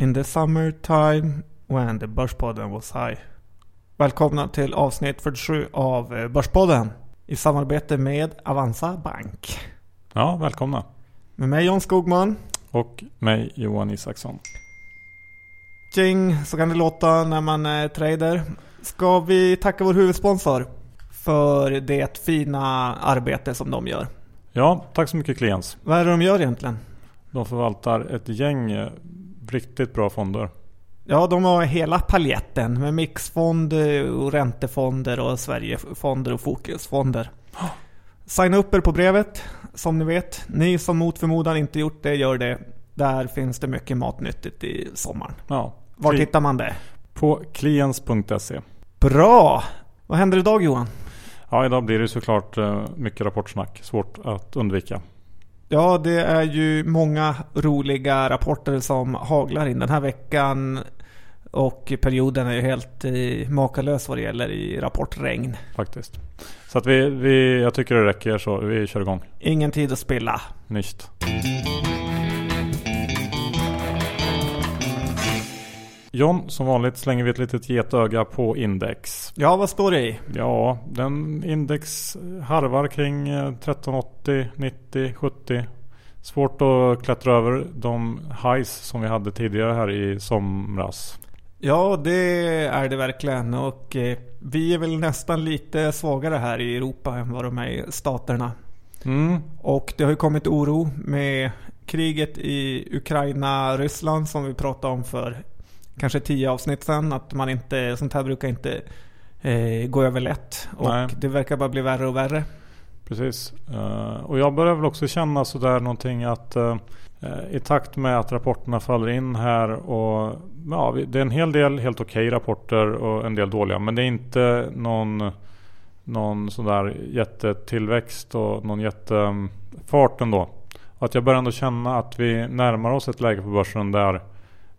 In the summertime when the Börspodden was high. Välkomna till avsnitt 47 av eh, Börspodden i samarbete med Avanza Bank. Ja, välkomna. Med mig John Skogman. Och mig Johan Isaksson. Jing, så kan det låta när man är trader. Ska vi tacka vår huvudsponsor för det fina arbete som de gör? Ja, tack så mycket Kliens. Vad är det de gör egentligen? De förvaltar ett gäng eh, riktigt bra fonder. Ja, de har hela paljetten med mixfonder och räntefonder och Sverigefonder och fokusfonder. Signa upp er på brevet, som ni vet. Ni som mot förmodan inte gjort det, gör det. Där finns det mycket matnyttigt i sommaren. Ja. Var Kli- hittar man det? På kliens.se. Bra! Vad händer idag Johan? Ja, idag blir det såklart eh, mycket rapportsnack. Svårt att undvika. Ja, det är ju många roliga rapporter som haglar in den här veckan. Och perioden är ju helt makalös vad det gäller i rapportregn. Faktiskt. Så att vi, vi, jag tycker det räcker så vi kör igång. Ingen tid att spilla. Nicht. John, som vanligt slänger vi ett litet getöga på index. Ja, vad står det i? Ja, den index harvar kring eh, 1380, 90, 70. Svårt att klättra över de highs som vi hade tidigare här i somras. Ja, det är det verkligen. Och eh, vi är väl nästan lite svagare här i Europa än vad de är i staterna. Mm, Och det har ju kommit oro med kriget i Ukraina-Ryssland som vi pratade om för kanske tio avsnitt sedan. Att man inte, sånt här brukar inte eh, gå över lätt. Och Nej. det verkar bara bli värre och värre. precis. Eh, och jag börjar väl också känna sådär någonting att eh, i takt med att rapporterna faller in här och ja, det är en hel del helt okej rapporter och en del dåliga. Men det är inte någon, någon sådär jättetillväxt och någon jättefart ändå. Att jag börjar ändå känna att vi närmar oss ett läge på börsen där,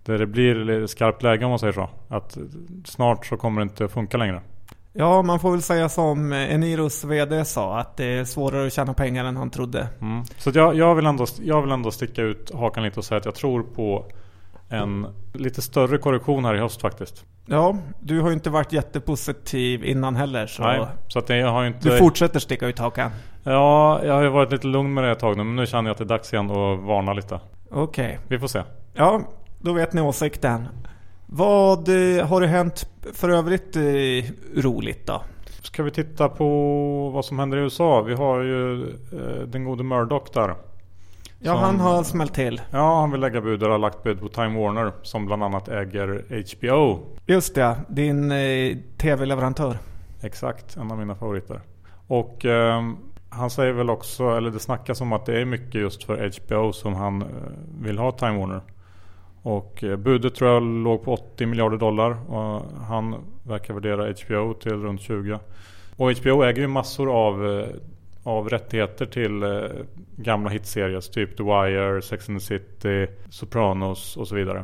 där det blir skarpt läge om man säger så. Att snart så kommer det inte funka längre. Ja, man får väl säga som Eniros VD sa att det är svårare att tjäna pengar än han trodde. Mm. Så jag, jag, vill ändå, jag vill ändå sticka ut hakan lite och säga att jag tror på en lite större korrektion här i höst faktiskt. Ja, du har ju inte varit jättepositiv innan heller. Så Nej, så att jag har ju inte... du fortsätter sticka ut hakan. Ja, jag har ju varit lite lugn med det ett tag nu men nu känner jag att det är dags igen att varna lite. Okej. Vi får se. Ja, då vet ni åsikten. Vad eh, har det hänt för övrigt eh, roligt då? Ska vi titta på vad som händer i USA? Vi har ju eh, den gode Murdoch där. Ja, Som- han har smält till. Ja, han vill lägga bud och har lagt bud på Time Warner som bland annat äger HBO. Just det, din eh, tv-leverantör. Exakt, en av mina favoriter. Och ehm, han säger väl också, eller det snackas om att det är mycket just för HBO som han eh, vill ha Time Warner. Och eh, budet tror jag låg på 80 miljarder dollar och han verkar värdera HBO till runt 20. Och HBO äger ju massor av, eh, av rättigheter till eh, gamla hitserier. Typ The Wire, Sex and the City, Sopranos och så vidare.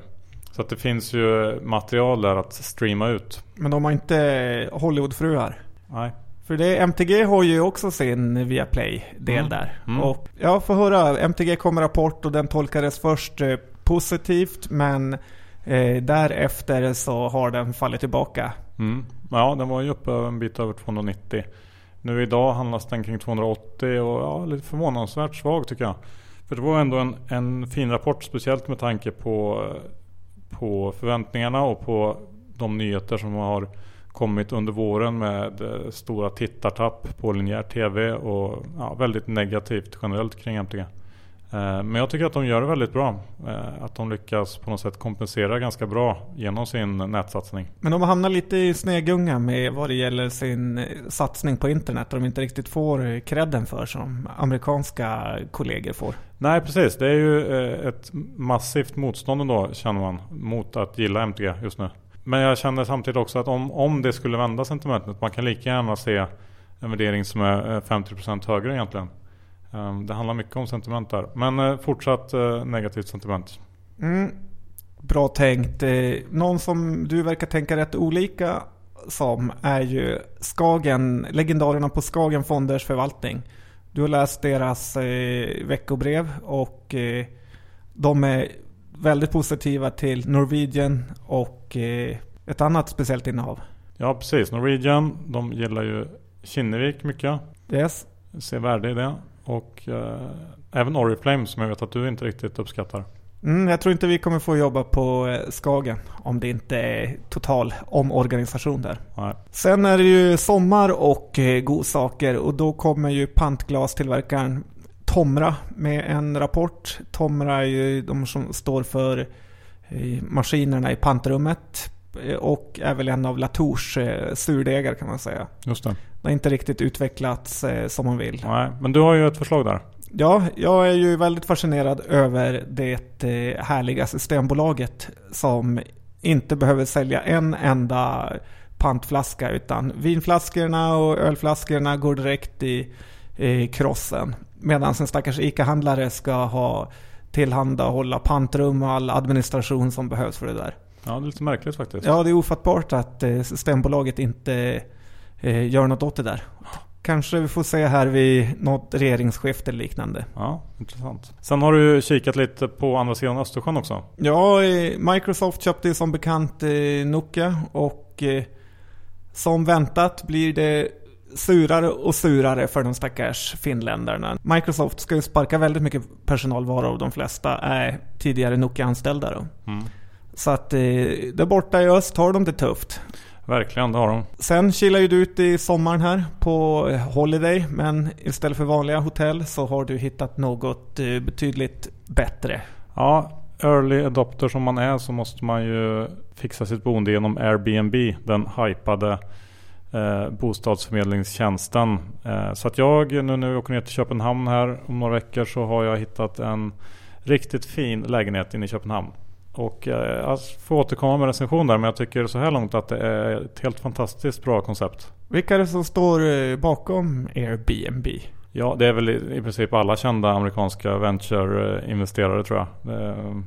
Så att det finns ju material där att streama ut. Men de har inte Hollywoodfruar. Nej. För det, MTG har ju också sin Viaplay-del Mm. där. Mm. Och jag får höra, MTG kom med rapport och den tolkades först positivt men eh, därefter så har den fallit tillbaka. Mm. Ja, den var ju uppe en bit över 290. Nu idag handlas den kring 280 och ja, lite förvånansvärt svag tycker jag. För det var ändå en, en fin rapport speciellt med tanke på, på förväntningarna och på de nyheter som har kommit under våren med eh, stora tittartapp på linjär TV och ja, väldigt negativt generellt kring MTG. Eh, Men jag tycker att de gör det väldigt bra. Eh, Att de lyckas på något sätt kompensera ganska bra genom sin nätsatsning. Men de hamnar lite i snegunga med vad det gäller sin eh, satsning på internet. Och de inte riktigt får credden för som amerikanska kollegor får. Nej precis, det är ju ett massivt motstånd ändå känner man mot att gilla MTG just nu. Men jag känner samtidigt också att om, om det skulle vända sentimentet, man kan lika gärna se en värdering som är eh, 50% högre egentligen. Eh, Det handlar mycket om sentiment där. Men eh, fortsatt eh, negativt sentiment. Mm. Bra tänkt. Eh, Någon som du verkar tänka rätt olika som är ju Skagen, legendarerna på Skagen Fonders förvaltning. Du har läst deras eh, veckobrev och eh, de är väldigt positiva till Norwegian och eh, ett annat speciellt innehav. Ja precis, Norwegian de gillar ju Kinnevik mycket. Yes. Ser värde i det. Och eh, även Oriflame som jag vet att du inte riktigt uppskattar. Mm, jag tror inte vi kommer få jobba på eh, Skagen om det inte är total omorganisation där. Nej. Sen är det ju sommar och eh, godsaker och då kommer ju pantglastillverkaren Tomra med en rapport. Tomra är ju de som står för eh, maskinerna i pantrummet och är väl en av Latours surdegar kan man säga. Just det. Det har inte riktigt utvecklats eh, som man vill. Nej, men du har ju ett förslag där. Ja, jag är ju väldigt fascinerad över det eh, härliga Systembolaget som inte behöver sälja en enda pantflaska utan vinflaskorna och ölflaskorna går direkt i, i krossen. Medan en stackars ICA-handlare ska ha tillhandahålla pantrum och all administration som behövs för det där. Ja, det är lite märkligt faktiskt. Ja, det är ofattbart att eh, Systembolaget inte eh, gör något åt det där. Kanske vi får se här vid något regeringsskifte eller liknande. Ja, intressant. Sen har du kikat lite på andra sidan Östersjön också. Ja, Microsoft köpte som bekant eh, Nokia och eh, som väntat blir det surare och surare för de stackars finländarna. Microsoft ska ju sparka väldigt mycket personal varav de flesta är tidigare Nokia-anställda. Mm. Så att eh, där borta i öst har de det tufft. Verkligen, det har de. Sen kilar ju du ut i sommaren här på Holiday men istället för vanliga hotell så har du hittat något eh, betydligt bättre. Ja, early adopter som man är så måste man ju fixa sitt boende genom Airbnb. Den hypade eh, bostadsförmedlingstjänsten. Eh, så att jag nu när vi åker ner till Köpenhamn här om några veckor så har jag hittat en riktigt fin lägenhet inne i Köpenhamn. Och eh, jag får återkomma med recension där men jag tycker så här långt att det är ett helt fantastiskt bra koncept. Vilka är det som står eh, bakom Airbnb? Ja, det är väl i, princip alla kända amerikanska venture-investerare tror jag. Är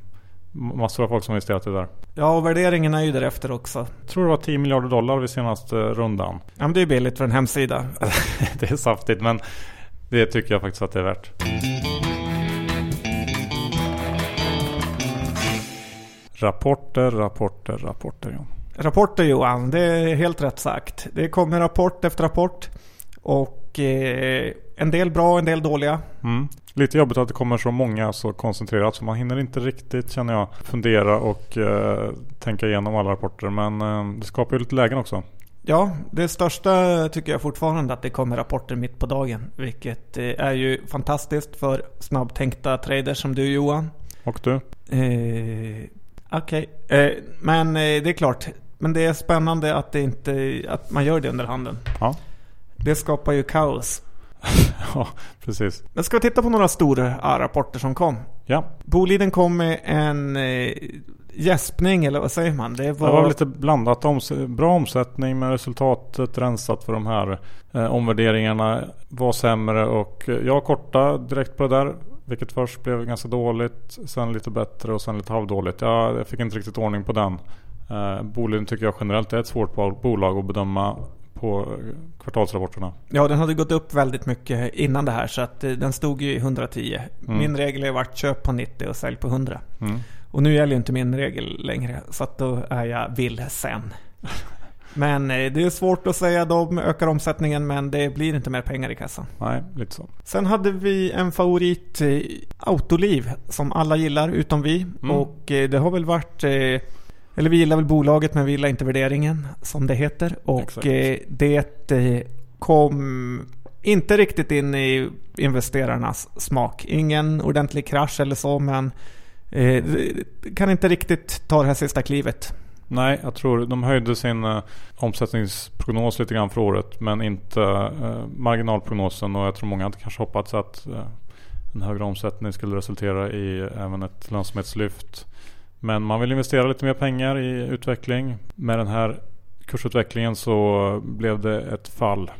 massor av folk som har investerat i det där. Ja, och värderingen är ju därefter också. Jag tror det var 10 miljarder dollar vid senaste rundan. Ja, men det är billigt för en hemsida. det är saftigt men det tycker jag faktiskt att det är värt. Rapporter, rapporter, rapporter. Ja. Rapporter Johan, det är helt rätt sagt. Det kommer rapport efter rapport. Och eh, en del bra, en del dåliga. Mm. Lite jobbigt att det kommer så många så koncentrerat så man hinner inte riktigt känner jag fundera och eh, tänka igenom alla rapporter. Men eh, det skapar ju lite lägen också. Ja, det största tycker jag fortfarande att det kommer rapporter mitt på dagen. Vilket eh, är ju fantastiskt för snabbtänkta traders som du Johan. Och du? Eh, Okej, okay. eh, men eh, det är klart. Men det är spännande att, det inte, att man gör det under handen. Ja. Det skapar ju kaos. ja, precis. Men ska vi titta på några stora rapporter som kom? Ja. Boliden kom med en eh, gäspning, eller vad säger man? Det var, det var lite blandat. Oms bra omsättning men resultatet rensat för de här eh, omvärderingarna var sämre. Och jag korta direkt på det där. Vilket först blev ganska dåligt, sen lite bättre och sen lite halvdåligt. Ja, jag fick inte riktigt ordning på den. Eh, Boliden tycker jag generellt är ett svårt bolag att bedöma på kvartalsrapporterna. Ja, den hade gått upp väldigt mycket innan det här så att eh, den stod ju i 110. Mm. Min regel har varit köp på 90 och sälj på 100. Mm. Och nu gäller ju inte min regel längre så att då är jag vilsen. Men eh, det är svårt att säga. De ökar omsättningen men det blir inte mer pengar i kassan. Nej, lite så. Sen hade vi en favorit, eh, Autoliv, som alla gillar utom vi. Mm. Och eh, det har väl varit... Eller vi gillar väl bolaget men vi gillar inte värderingen som det heter. Och Exakt. det kom inte riktigt in i investerarnas smak. Ingen ordentlig krasch eller så men kan inte riktigt ta det här sista klivet. Nej, jag tror de höjde sin uh, omsättningsprognos lite grann för året. Men inte uh, marginalprognosen. Och jag tror många hade kanske hoppats att uh, en högre omsättning skulle resultera i även ett lönsamhetslyft. Men man vill investera lite mer pengar i utveckling. Med den här kursutvecklingen så blev det ett fall.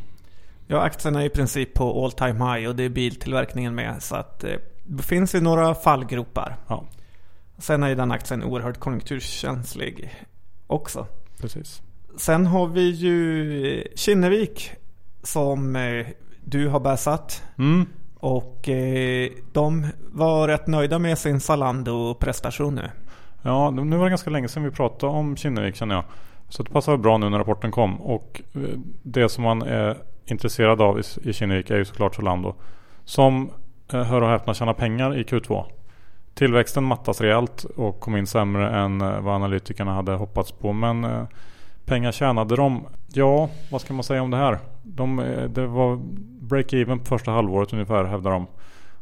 Ja, aktierna är i princip på all time high och det är biltillverkningen med. Så att det finns ju några fallgropar. Ja. Sen är ju den aktien oerhört konjunkturkänslig också. Precis. Sen har vi ju Kinnevik som eh, du har bäsat. Mm. Och eh, de var rätt nöjda med sin Zalando-prestation nu. Ja, nu var det ganska länge sedan vi pratade om Kinnevik känner jag. Så det passar bra nu när rapporten kom. Och eh, det som man är intresserad av i Kinnevik är ju såklart Zalando. Som, eh, hör och häpna, tjänar pengar i Q2. Tillväxten mattas rejält och kom in sämre än eh, vad analytikerna hade hoppats på. Men eh, pengar tjänade de. Ja, vad ska man säga om det här? De, eh, det var break-even på första halvåret ungefär hävdar de.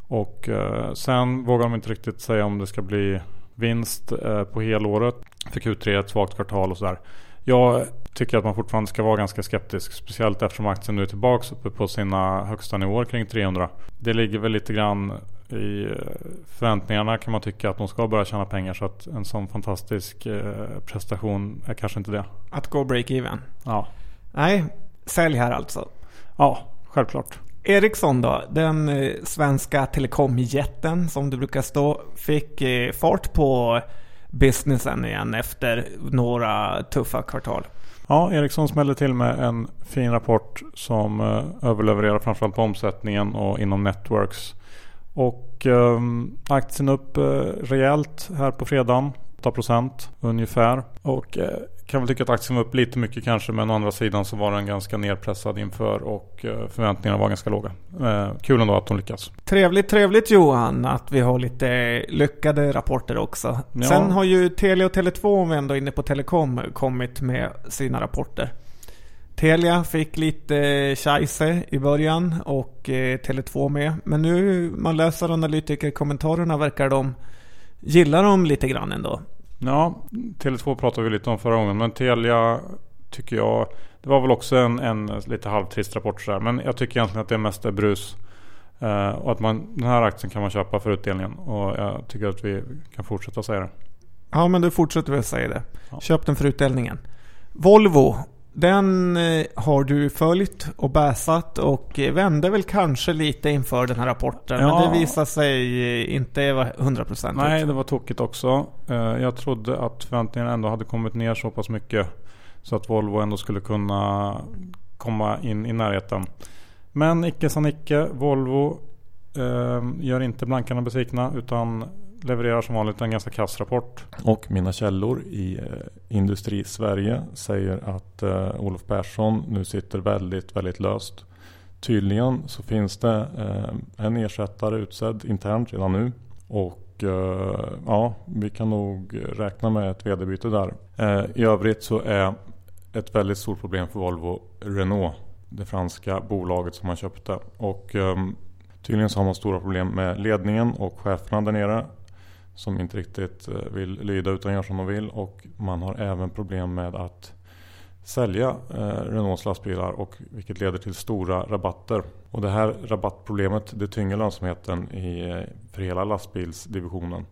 Och sen vågar de inte riktigt säga om det ska bli vinst på helåret. För Q3 ett svagt kvartal och sådär. Jag tycker att man fortfarande ska vara ganska skeptisk. Speciellt eftersom aktien nu är tillbaka uppe på sina högsta nivåer kring 300. Det ligger väl lite grann i eh, förväntningarna kan man tycka att de ska börja tjäna pengar. Så att en sån fantastisk eh, prestation är kanske inte det. Att gå break-even? Ja. Nej, sälj här alltså? Ja, självklart. Ericsson då, den eh, svenska telekomjätten som det brukar stå, fick fart på businessen igen efter några tuffa kvartal. Ja, Ericsson smällde till med en fin rapport som överlevererar framförallt på omsättningen och inom networks. Och eh, aktien upp eh, rejält här på fredagen. 8% ungefär. Och eh, kan väl tycka att aktien var upp lite mycket kanske men å andra sidan så var den ganska nedpressad inför och eh, förväntningarna var ganska låga. Eh, kul ändå att de lyckas. Trevligt, trevligt Johan att vi har lite lyckade rapporter också. Ja. Sen har ju Telia och Tele2 om vi ändå är inne på telekom kommit med sina rapporter. Telia fick lite scheisse i början och eh, Tele2 med. Men nu man läser analytikerkommentarerna verkar de gilla dem lite grann ändå. Ja, Tele2 pratade vi lite om förra gången. Men Telia tycker jag... Det var väl också en, en lite halvtrist rapport sådär. Men jag tycker egentligen att det mest är brus. Uh, och att man, den här aktien kan man köpa för utdelningen. Och jag tycker att vi kan fortsätta säga det. Ja, men du fortsätter väl säga det. Ja. Köp den för utdelningen. Volvo den eh, har du följt och bäsat och vände väl kanske lite inför den här rapporten. Ja. Men det visade sig eh, inte vara 100% Nej, det var tokigt också. Eh, jag trodde att förväntningarna ändå hade kommit ner så pass mycket så att Volvo ändå skulle kunna komma in i närheten. Men icke sa icke. Volvo gör inte blankarna besvikna utan levererar som vanligt en ganska kass rapport. Och mina källor i eh, industrisverige säger att eh, Olof Persson nu sitter väldigt, väldigt löst. Tydligen så finns det eh, en ersättare utsedd internt redan nu. Och eh, ja, vi kan nog räkna med ett vd-byte där. Eh, I övrigt så är ett väldigt stort problem för Volvo Renault. Det franska bolaget som man köpte. Och ehm, Tydligen så har man stora problem med ledningen och cheferna där nere som inte riktigt eh, vill lyda utan gör som de vill. Och man har även problem med att sälja eh, Renaults lastbilar och vilket leder till stora rabatter. Och det här rabattproblemet det tynger lönsamheten i, eh, för hela lastbilsdivisionen.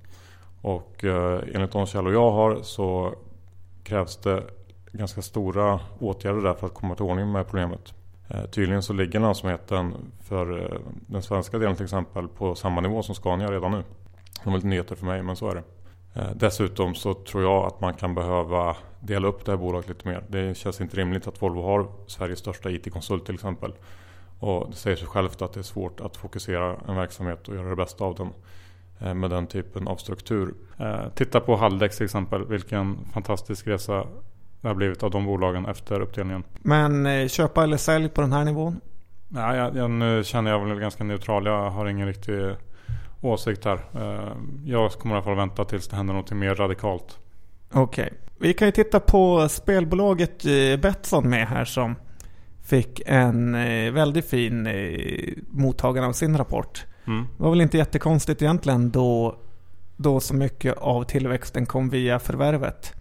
Och eh, enligt de källor jag har så krävs det ganska stora åtgärder där för att komma till ordning med problemet. Tydligen så ligger lönsamheten för den svenska delen till exempel på samma nivå som Scania redan nu. Det var lite nyheter för mig men så är det. Eh, dessutom så tror jag att man kan behöva dela upp det här bolaget lite mer. Det känns inte rimligt att Volvo har Sveriges största IT-konsult till exempel. Och det säger sig självt att det är svårt att fokusera en verksamhet och göra det bästa av den eh, med den typen av struktur. Eh, titta på Haldex till exempel. Vilken fantastisk resa det har blivit av de bolagen efter uppdelningen. Men köpa eller sälj på den här nivån? Ja, jag, jag, nu känner jag väl ganska neutral. Jag har ingen riktig åsikt här. Eh, jag kommer i alla fall vänta tills det händer något mer radikalt. Okej. Okay. Vi kan ju titta på spelbolaget eh, Betsson med här som fick en eh, väldigt fin mottagande av sin rapport. Mm. Det var väl inte jättekonstigt egentligen då, då så mycket av tillväxten kom via förvärvet.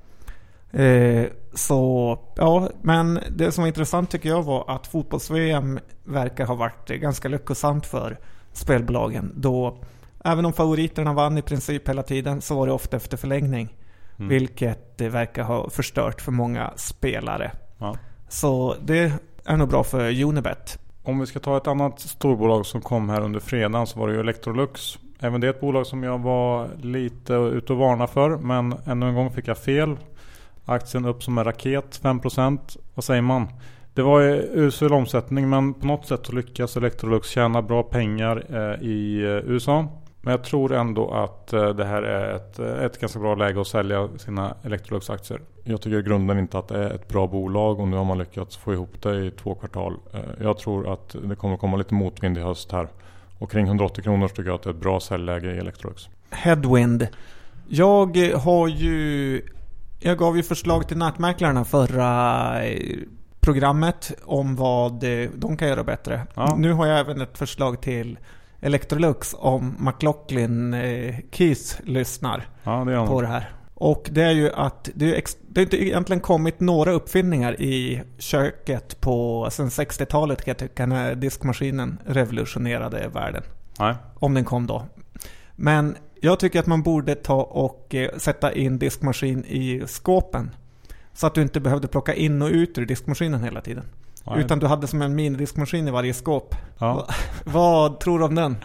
så ja, men det som var intressant tycker jag var att fotbolls-VM verkar ha varit ganska lyckosamt för spelbolagen. Då Även om favoriterna vann i princip hela tiden så var det ofta efter förlängning. Mm. Vilket det verkar ha förstört för många spelare. Ja. Så det är nog bra för Unibet. Om vi ska ta ett annat storbolag som kom här under fredagen så var det ju Electrolux. Även det är ett bolag som jag var lite ute och varna för. Men ännu en gång fick jag fel. Aktien upp som en raket, 5%. Vad säger man? Det var usel omsättning men på något sätt så lyckas Electrolux tjäna bra pengar eh, i eh, USA. Men jag tror ändå att eh, det här är ett, ett ganska bra läge att sälja sina Electrolux-aktier. Jag tycker i grunden inte att det är ett bra bolag och nu har man lyckats få ihop det i två kvartal. Jag tror att det kommer komma lite motvind i höst här. Och kring 180 kronor tycker jag att det är ett bra säljläge i Electrolux. Headwind. Jag har ju... Jag gav ju förslag till nätmäklarna förra programmet om vad de kan göra bättre. Ja. Nu har jag även ett förslag till Electrolux om McLaughlin eh, Keys lyssnar ja, det på det här. Och det är ju att det, är det har inte egentligen kommit några uppfinningar i köket på sen 60-talet kan jag tycka när diskmaskinen revolutionerade världen. Nej. Om den kom då. Men jag tycker att man borde ta och eh, sätta in diskmaskin i skåpen. Så att du inte behövde plocka in och ut ur diskmaskinen hela tiden. Nej. Utan du hade som en minidiskmaskin i varje skåp. Ja. Vad tror du om den?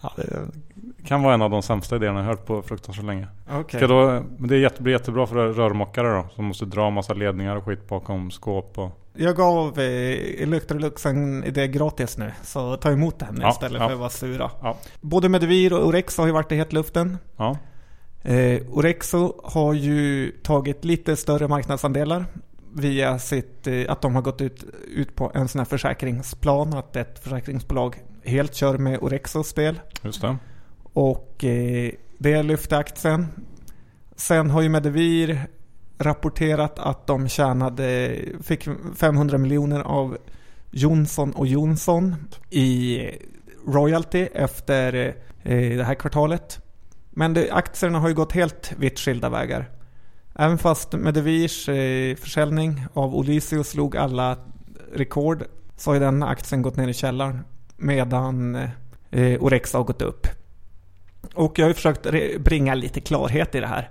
Ja, det kan vara en av de sämsta idéerna jag hört på fruktansvärt länge. Okay. då, det är jätte, blir jättebra för rörmokare då, som måste dra massa ledningar och skit bakom skåp. Och... Jag gav eh, Electrolux en idé gratis nu, så ta emot den ja, istället ja. för att vara sura. Ja. Både Medivir och Orexo har ju varit i hetluften. Ja. Eh, Orexo har ju tagit lite större marknadsandelar via sitt, eh, att de har gått ut, ut på en sån här försäkringsplan, att ett försäkringsbolag helt kör med Orexos del. Just det. Och eh, det lyfte aktien. Sen har ju Medivir rapporterat att de tjänade, fick 500 miljoner av Johnson och Johnson i royalty efter eh, det här kvartalet. Men det, aktierna har ju gått helt vitt skilda vägar. Även fast Medevirs eh, försäljning av Olysio slog alla rekord så har ju den aktien gått ner i källaren medan eh, Orexa har gått upp. Och jag har ju försökt bringa lite klarhet i det här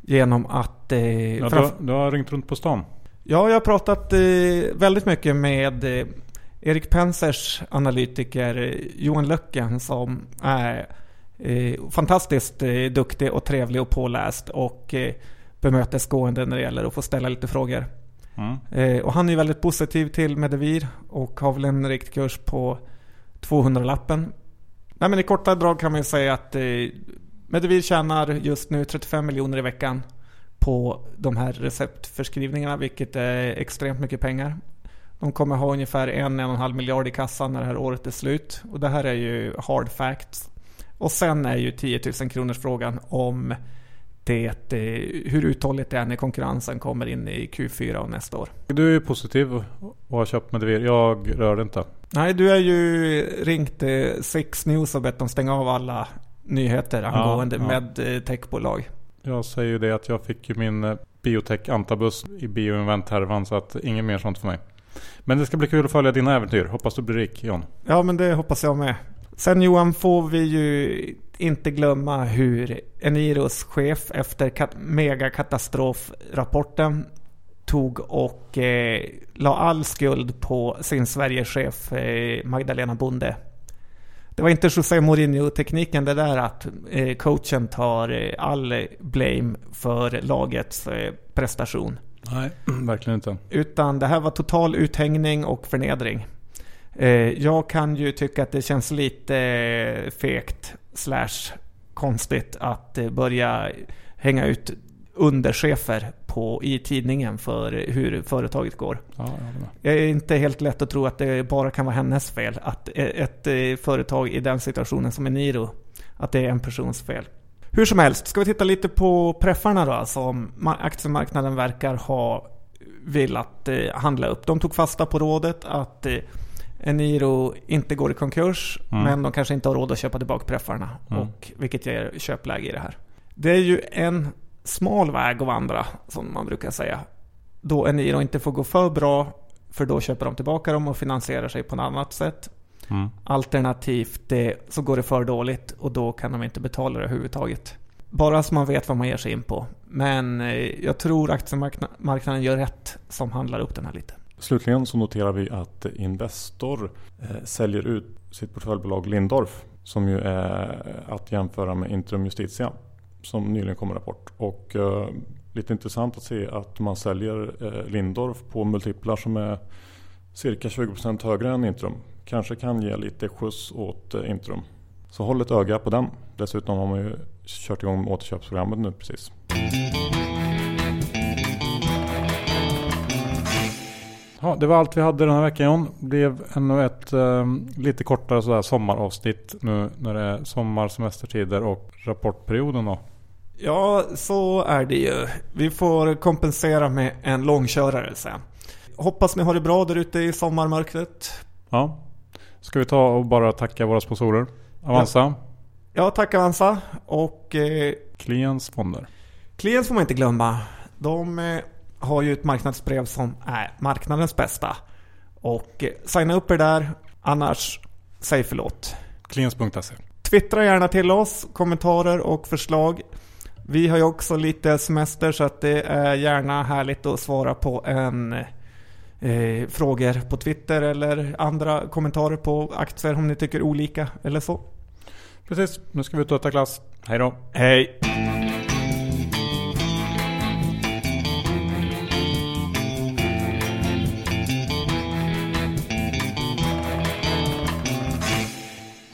genom att... Eh, ja, du, du, har ringt runt på stan? Ja, jag har pratat eh, väldigt mycket med eh, Erik Pensers analytiker eh, Johan Löcken som är eh, fantastiskt eh, duktig och trevlig och påläst och eh, bemötesgående när det gäller att få ställa lite frågor. Mm. Eh, och han är väldigt positiv till Medivir och har väl en riktkurs på 200-lappen. Nej men i korta drag kan man ju säga att eh, Medivir tjänar just nu 35 miljoner i veckan på de här receptförskrivningarna vilket är extremt mycket pengar. De kommer ha ungefär en, en och en halv miljard i kassan när det här året är slut. Och det här är ju hard facts. Och sen är ju 10 000 kronors frågan om det, eh, hur uthålligt det är när konkurrensen kommer in i Q4 och nästa år. Du är positiv och har köpt Medivir. Jag rör det inte. Nej, du har ju ringt eh, Six News och bett dem stänga av alla nyheter angående ja, ja. med eh, techbolag. Jag säger ju det att jag fick ju min biotech antabus i bioinvent-härvan så att inget mer sånt för mig. Men det ska bli kul att följa dina äventyr. Hoppas du blir rik John. Ja men det hoppas jag med. Sen Johan får vi ju inte glömma hur Eniros chef efter megakatastrofrapporten tog och eh, la all skuld på sin Sverigechef eh, Magdalena Bonde. Det var inte José Mourinho-tekniken det där att eh, coachen tar eh, all blame för lagets eh, prestation. Nej, verkligen inte. Utan det här var total uthängning och förnedring. Eh, jag kan ju tycka att det känns lite eh, fegt slash konstigt att eh, börja hänga ut underchefer på, i tidningen för hur företaget går. Ja, det är inte helt lätt att tro att det bara kan vara hennes fel. Att ett företag i den situationen som Eniro, att det är en persons fel. Hur som helst, ska vi titta lite på preffarna då som aktiemarknaden verkar ha velat handla upp. De tog fasta på rådet att Eniro inte går i konkurs mm. men de kanske inte har råd att köpa tillbaka preffarna. Mm. Och, vilket ger köpläge i det här. Det är ju en smal väg att vandra som man brukar säga. Då Eniro inte får gå för bra för då köper de tillbaka dem och finansierar sig på något annat sätt. Mm. Alternativt det, så går det för dåligt och då kan de inte betala det överhuvudtaget. Bara så man vet vad man ger sig in på. Men eh, jag tror aktiemarknaden gör rätt som handlar upp den här lite. Slutligen så noterar vi att Investor eh, säljer ut sitt portföljbolag Lindorf som ju är att jämföra med Intrum Justitia som nyligen kom en rapport. Och eh, lite intressant att se att man säljer eh, Lindorf på multiplar som är cirka 20% högre än Intrum. Kanske kan ge lite skjuts åt Intrum. Så håll ett öga på den. Dessutom har man ju kört igång återköpsprogrammet nu precis. Ja, det var allt vi hade den här veckan John. Det blev ännu ett eh, lite kortare sådär sommaravsnitt nu när det är sommarsemestertider och rapportperioden då. Ja, så är det ju. Vi får kompensera med en långkörare sen. Hoppas ni har det bra där ute i sommarmörkret. Ja. Ska vi ta och bara tacka våra sponsorer? Avanza, Ja, tack Avanza. Och eh, Kliens fonder. Kliens får man inte glömma. De eh, har ju ett marknadsbrev som är marknadens bästa. Och eh, signa upp er där, annars säg förlåt. Kliens.se. Twittra gärna till oss, kommentarer och förslag. Vi har ju också lite semester så att det är gärna härligt att svara på en eh, frågor på Twitter eller andra kommentarer på aktier om ni tycker olika eller så. Precis, nu ska vi ut och äta glass. Hej då. Hej!